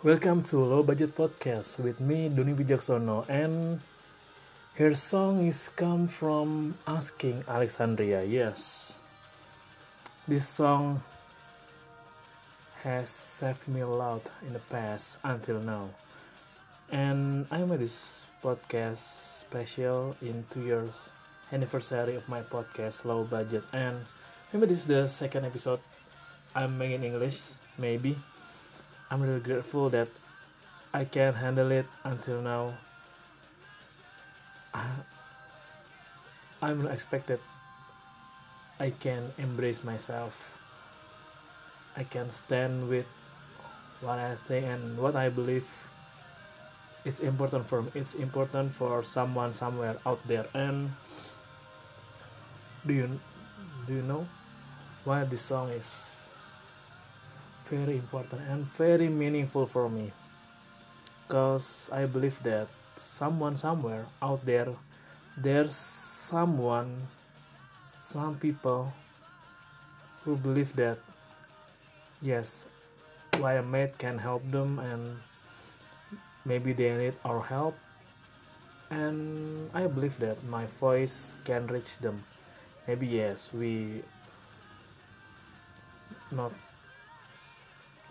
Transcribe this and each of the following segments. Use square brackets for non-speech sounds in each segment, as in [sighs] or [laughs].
Welcome to Low Budget Podcast with me Doni Wijaksono and her song is come from Asking Alexandria. Yes. This song has saved me a lot in the past until now. And I made this podcast special in two years anniversary of my podcast Low Budget and maybe this is the second episode I'm making English maybe I'm really grateful that I can handle it until now. [sighs] I'm expected I can embrace myself. I can stand with what I think and what I believe. It's important for me. It's important for someone somewhere out there. And do you do you know why this song is very important and very meaningful for me. Because I believe that someone somewhere out there there's someone some people who believe that yes what I made can help them and maybe they need our help. And I believe that my voice can reach them. Maybe yes we not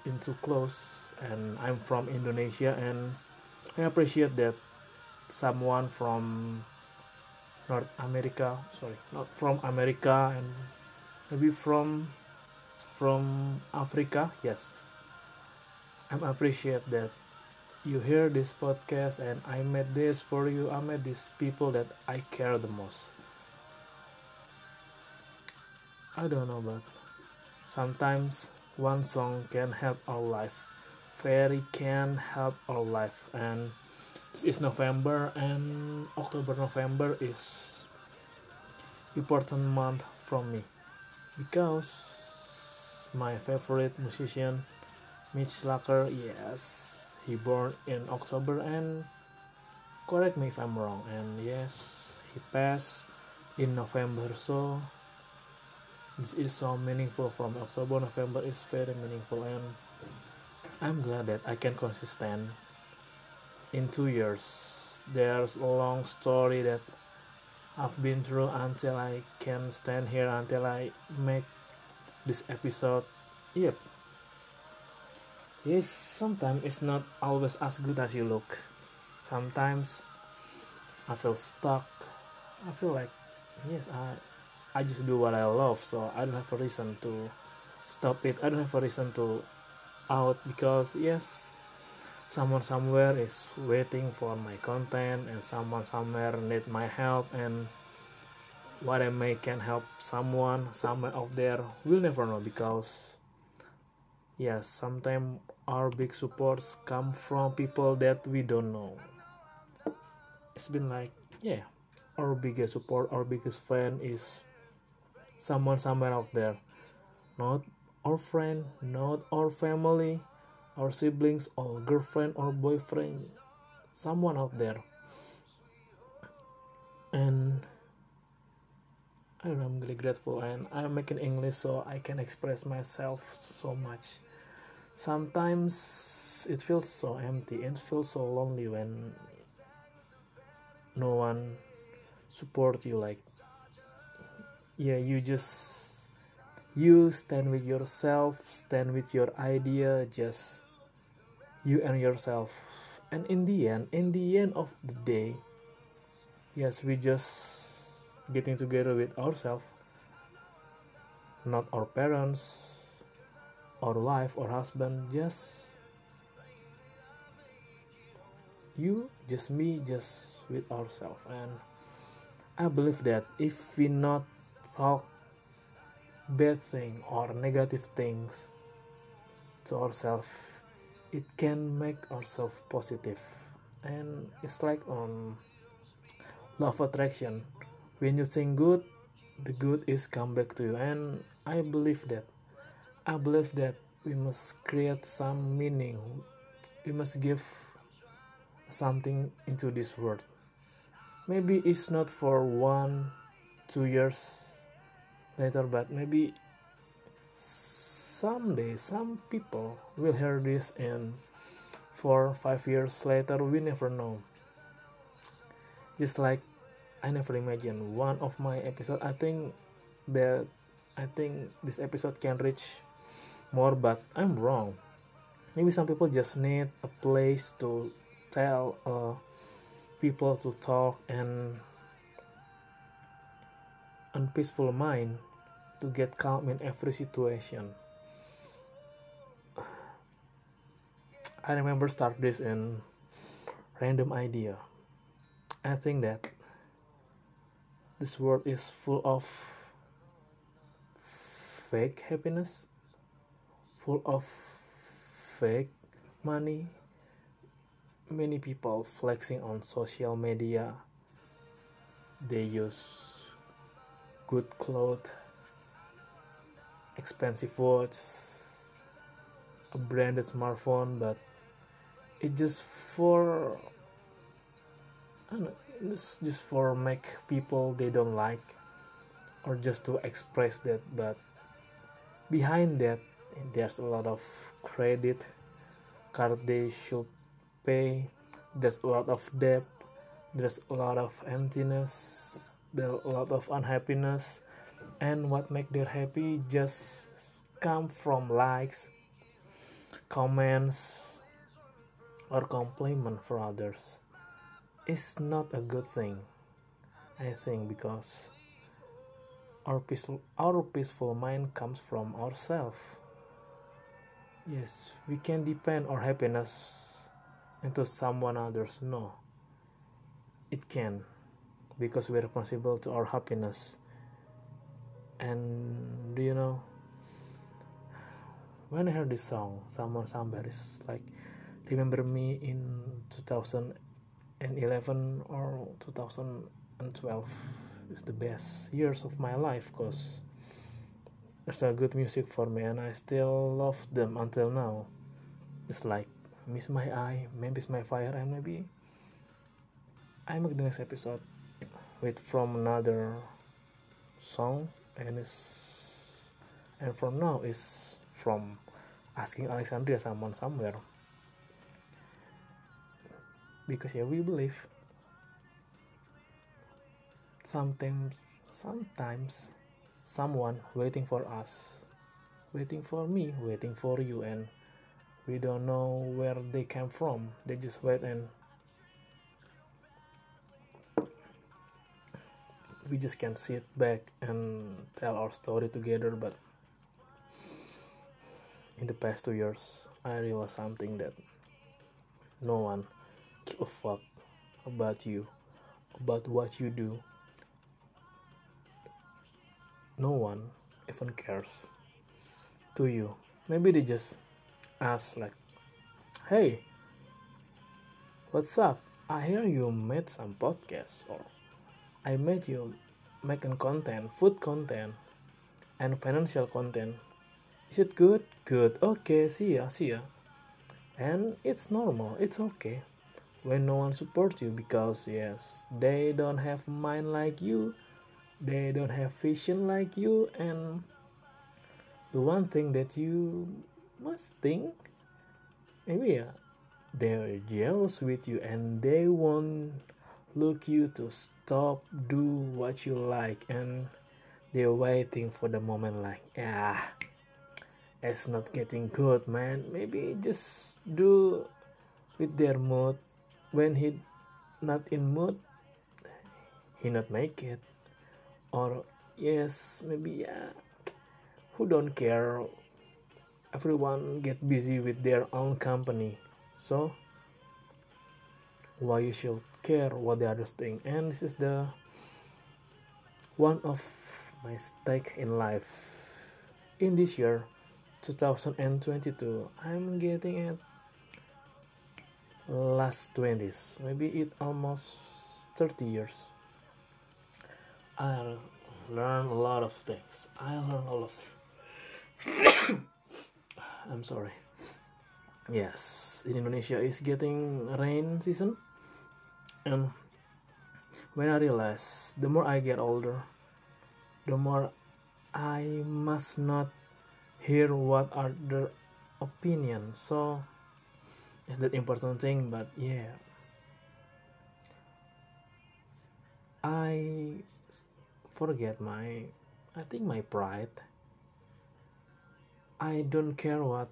into close and I'm from Indonesia and I appreciate that someone from North America sorry not from America and maybe from from Africa yes. I'm appreciate that you hear this podcast and I made this for you. I made these people that I care the most. I don't know but sometimes one song can help our life. Fairy can help our life. And this is november and october november is important month for me. Because my favorite musician Mitch Lucker yes he born in october and correct me if i'm wrong and yes he passed in november so this is so meaningful from October November is very meaningful and I'm glad that I can consistent in two years. There's a long story that I've been through until I can stand here until I make this episode. Yep. Yes sometimes it's not always as good as you look. Sometimes I feel stuck. I feel like yes I I just do what I love so I don't have a reason to stop it. I don't have a reason to out because yes someone somewhere is waiting for my content and someone somewhere need my help and what I make can help someone somewhere out there. We'll never know because yes sometimes our big supports come from people that we don't know. It's been like yeah our biggest support our biggest fan is someone somewhere out there not our friend not our family our siblings or girlfriend or boyfriend someone out there and I'm really grateful and I'm making English so I can express myself so much. Sometimes it feels so empty, and feels so lonely when no one support you like yeah you just you stand with yourself stand with your idea just you and yourself. And in the end in the end of the day yes we just getting together with ourselves not our parents our wife or husband just you just me just with ourselves and i believe that if we not talk bad thing or negative things to ourselves it can make ourselves positive. And it's like on love attraction. When you think good the good is come back to you. And i believe that. I believe that we must create some meaning. We must give something into this world. Maybe it's not for one two years later but maybe someday some people will hear this and four five years later we never know. Just like i never imagined one of my episode i think that i think this episode can reach more but i'm wrong. Maybe some people just need a place to tell uh, people to talk and unpeaceful mind to get calm in every situation I remember start this in random idea. I think that this world is full of fake happiness, full of fake money. Many people flexing on social media. They use good clothes, expensive watch, a branded smartphone, but it just for I don't know, it's just for make people they don't like or just to express that but behind that there's a lot of credit card they should pay there's a lot of debt there's a lot of emptiness there's a lot of unhappiness and what make them happy just come from likes comments or compliment for others. Is not a good thing i think because our peaceful our peaceful mind comes from ourselves yes we can depend our happiness into someone others. No it can because we're responsible to our happiness and do you know when i heard this song someone somewhere is like remember me in 2011 or 2012 is the best years of my life because there's a good music for me and I still love them until now. It's like Miss My Eye, maybe it's My Fire, and maybe I make the next episode with from another song and it's and from now is from asking Alexandria someone somewhere. Because yeah we believe sometimes sometimes someone waiting for us waiting for me waiting for you and we don't know where they came from. They just wait and we just can sit back and tell our story together but in the past two years i realized something that no one give a fuck about you, about what you do. No one even cares to you. Maybe they just ask, like, hey, what's up? I hear you made some podcasts, or I made you making content, food content, and financial content. Is it good? Good. Okay, see ya, see ya. And it's normal, it's okay when no one supports you because yes they don't have mind like you they don't have vision like you and the one thing that you must think maybe uh, yeah, they're jealous with you and they won't look you to stop do what you like and they're waiting for the moment like yeah it's not getting good man. Maybe just do with their mood. When he not in mood he not make it. Or yes maybe yeah who don't care? Everyone get busy with their own company. So why you should care what the others think and this is the one of my stake in life. In this year 2022 i'm getting it last 20s maybe it almost 30 years. I learned a lot of things. I learned a lot of things. [coughs] I'm sorry. Yes in indonesia is getting rain season and when i realize the more i get older the more i must not hear what are their opinion. So it's that important thing but yeah. I forget my I think my pride. I don't care what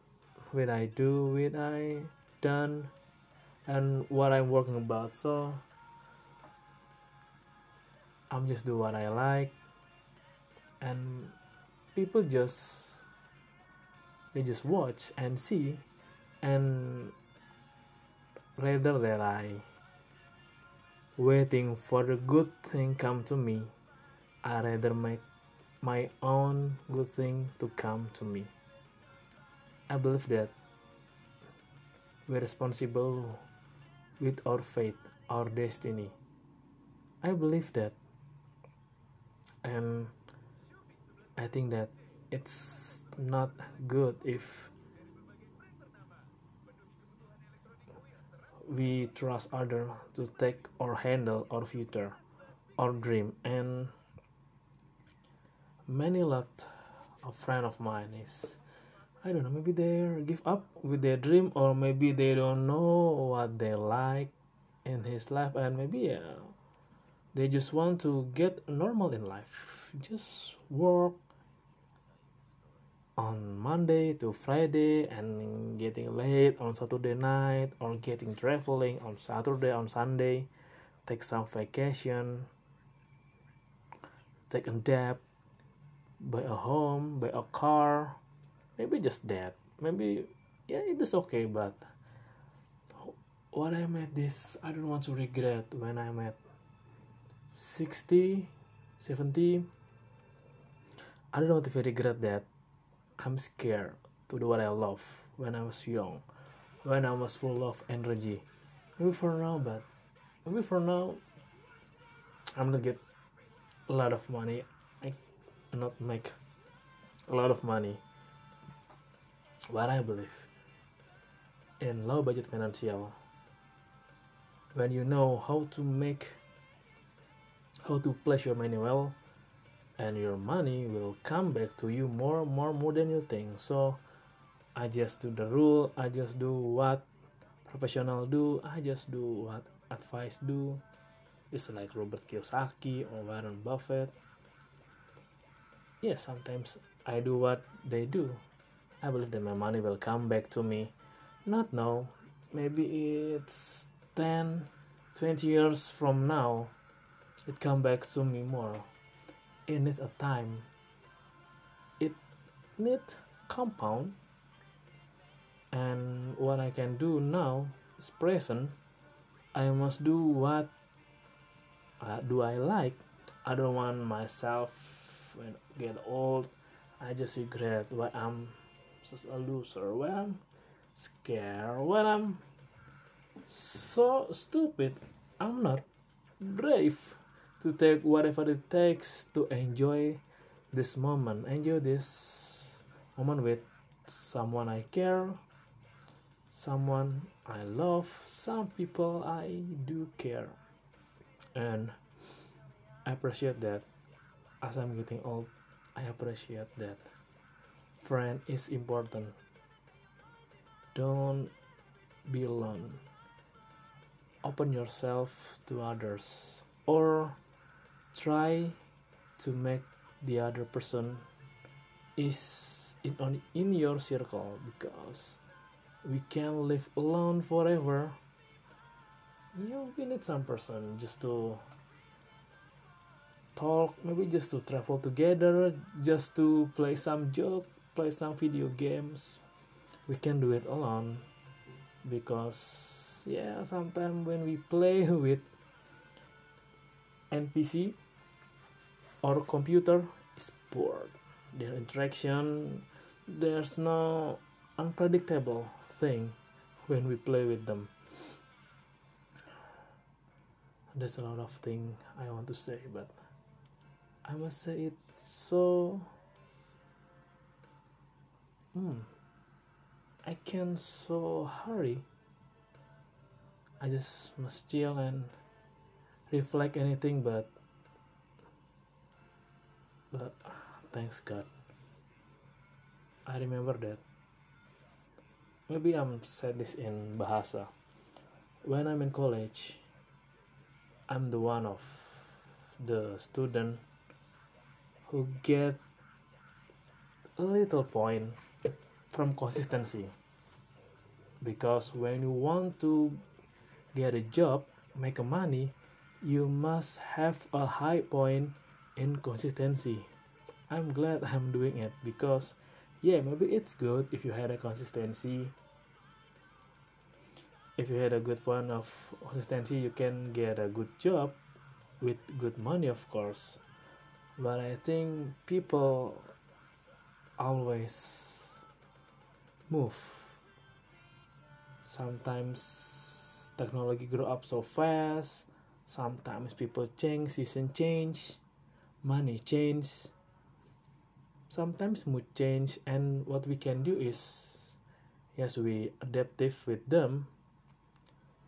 will I do what I done and what I'm working about. So I'm just do what I like and people just they just watch and see and rather that I waiting for the good thing come to me I rather make my own good thing to come to me. I believe that we're responsible with our fate our destiny. I believe that. And I think that it's not good if we trust other to take or handle our future our dream. And many lot of friend of mine is I don't know maybe they give up with their dream or maybe they don't know what they like in his life and maybe yeah they just want to get normal in life. Just work on Monday to Friday and getting late on Saturday night or getting traveling on Saturday on Sunday take some vacation take a debt buy a home buy a car maybe just that maybe yeah it is okay but what I at this I don't want to regret when I'm at 60 70 I don't want to regret that I'm scared to do what I love when I was young, when I was full of energy. Maybe for now, but maybe for now, I'm not get a lot of money. I not make a lot of money. What I believe in low budget financial, when you know how to make, how to place your money well, and your money will come back to you more more more than you think. So i just do the rule i just do what professional do i just do what advice do. It's like robert kiyosaki or warren buffett. Yes yeah, sometimes i do what they do i believe that my money will come back to me. Not now. Maybe it's 10 20 years from now it come back to me more. It needs a time. It needs compound. And what I can do now is present. I must do what uh, do I like. I don't want myself when get old. I just regret when I'm just a loser when I'm scared when I'm so stupid. I'm not brave to take whatever it takes to enjoy this moment. Enjoy this moment with someone i care. Someone i love. Some people i do care. And i appreciate that. As i'm getting old i appreciate that friend is important. Don't be alone. Open yourself to others or try to make the other person is in on in your circle because we can't live alone forever. You need some person just to talk maybe just to travel together just to play some joke play some video games we can do it alone. Because yeah sometimes when we play [laughs] with npc or computer is poor their interaction there's no unpredictable thing when we play with them. There's a lot of thing i want to say but i must say it so hmm. I can so hurry. I just must chill and reflect anything but but thanks God. I remember that. Maybe I'm said this in Bahasa. When I'm in college, I'm the one of the student who get a little point from consistency. Because when you want to get a job make a money you must have a high point in consistency. I'm glad [laughs] i'm doing it because yeah maybe it's good if you had a consistency. If you had a good point of consistency you can get a good job with good money of course. But i think people always move. Sometimes technology grow up so fast. Sometimes people change season change money change. Sometimes mood change and what we can do is yes we adaptive with them.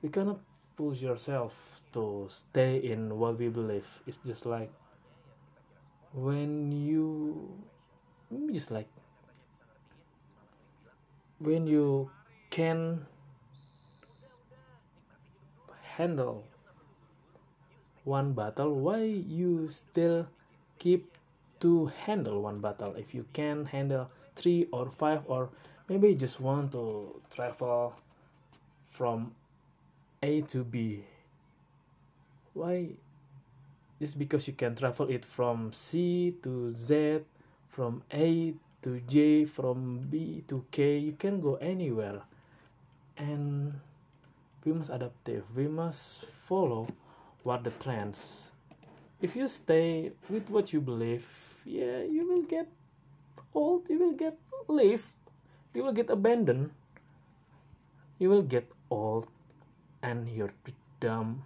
We cannot push yourself to stay in what we believe. It's just like when you just like when you can handle one battle why you still keep to handle one battle? If you can handle three or five or maybe just want to travel from a to b why? Just because you can travel it from c to z from a to j from b to k you can go anywhere. And we must adaptive we must follow what the trends. If you stay with what you believe yeah you will get old you will get leave you will get abandoned. You will get old and you're dumb.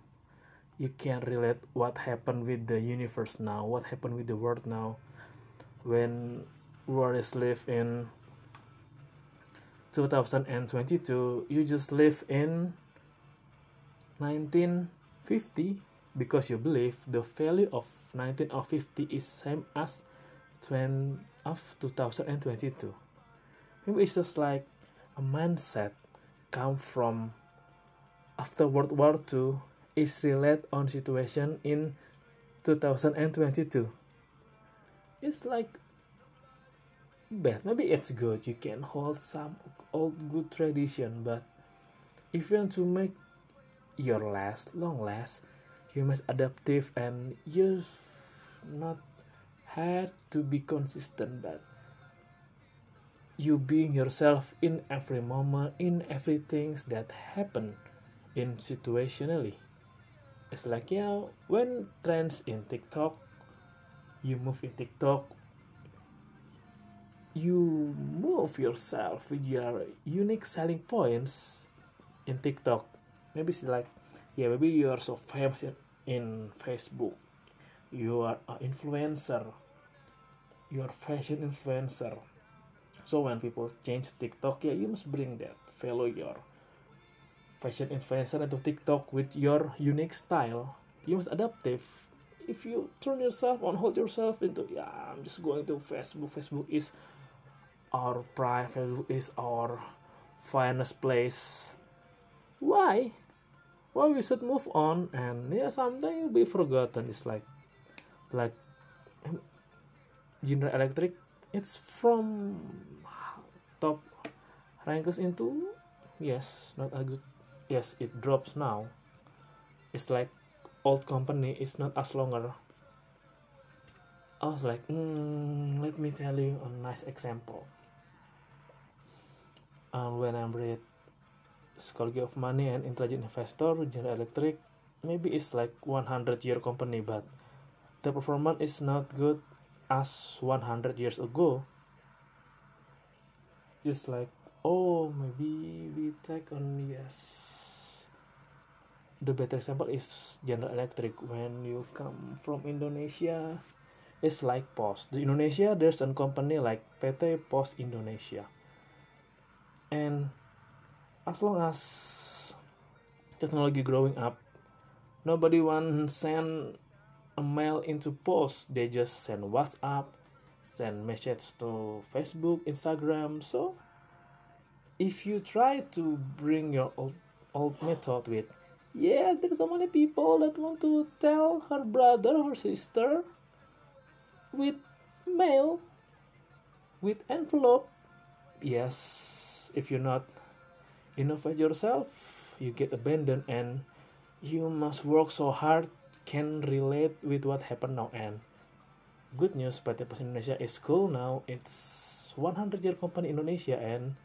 You can't relate what happened with the universe now what happened with the world now. When world is live in 2022 you just live in 1950 because you believe the value of 1950 is same as 20 of 2022 maybe it's just like a mindset come from after world war ii is relate on situation in 2022 it's like bad maybe it's good. You can hold some old good tradition but if you want to make your last long last you must adaptive and you not had to be consistent but you being yourself in every moment in everything that happen in situationally. It's like yeah when trends in tiktok you move in tiktok you move yourself with your unique selling points in tiktok. Maybe it's like yeah maybe you are so famous in, in facebook. You are an influencer. You are fashion influencer. So when people change tiktok yeah you must bring that. Follow your fashion influencer into tiktok with your unique style. You must adaptive if you turn yourself on hold yourself into yeah i'm just going to facebook. Facebook is our facebook is our finest place. Why? Well we should move on and yeah someday you'll be forgotten. It's like like General Electric it's from top ranks into yes not a good yes it drops now. It's like old company is not as longer. I was like mm, let me tell you a nice example um, when I read Psychology of Money and Intelligent Investor, General Electric, maybe it's like 100 year company, but the performance is not good as 100 years ago. Just like, oh, maybe we take on yes. The better example is General Electric. When you come from Indonesia, it's like Post. The Indonesia, there's a company like PT Pos Indonesia. And as long as technology growing up nobody want send a mail into post. They just send whatsapp send message to facebook instagram. So if you try to bring your old, old method with yeah there's so many people that want to tell her brother or sister with mail with envelope yes if you're not innovate yourself you get abandoned and you must work so hard can relate with what happened now. And good news PT Pos Indonesia is cool now. It's 100 year company Indonesia and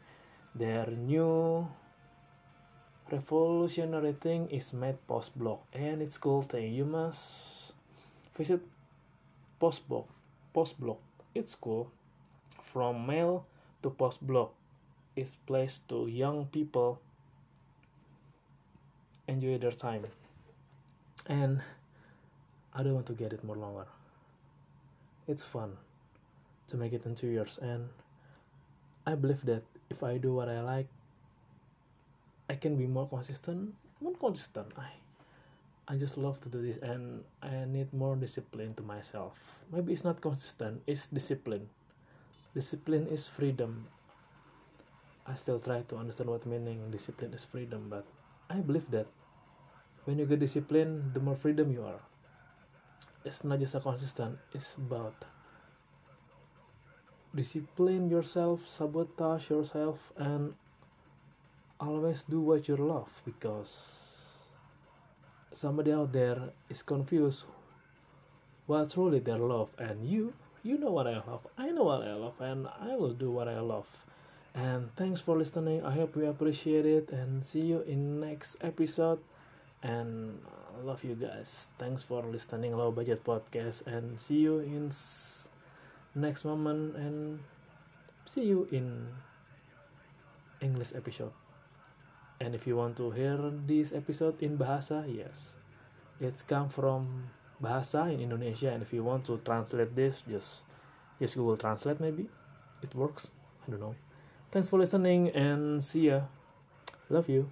their new revolutionary thing is made Pos Bloc. And it's cool thing. You must visit Pos Bloc Pos Bloc. It's cool. From mail to Pos Bloc is placed to young people. Enjoy their time. And i don't want to get it more longer. It's fun to make it in two years and i believe that if i do what i like I can be more consistent. Not consistent. I I just love to do this and I need more discipline to myself. Maybe it's not consistent it's discipline. Discipline is freedom I still try to understand what meaning discipline is freedom but I believe that when you get discipline the more freedom you are. It's not just a consistent it's about discipline yourself sabotage yourself and always do what you love because somebody out there is confused what truly their love and you you know what i love i know what i love and i will do what i love and thanks for listening. I hope you appreciate it and see you in next episode. And I love you guys. Thanks for listening. Low budget podcast and see you in next moment and see you in english episode. And if you want to hear this episode in bahasa yes. It's come from bahasa in indonesia and if you want to translate this just just google translate maybe. It works. I don't know thanks for listening and see ya. Love you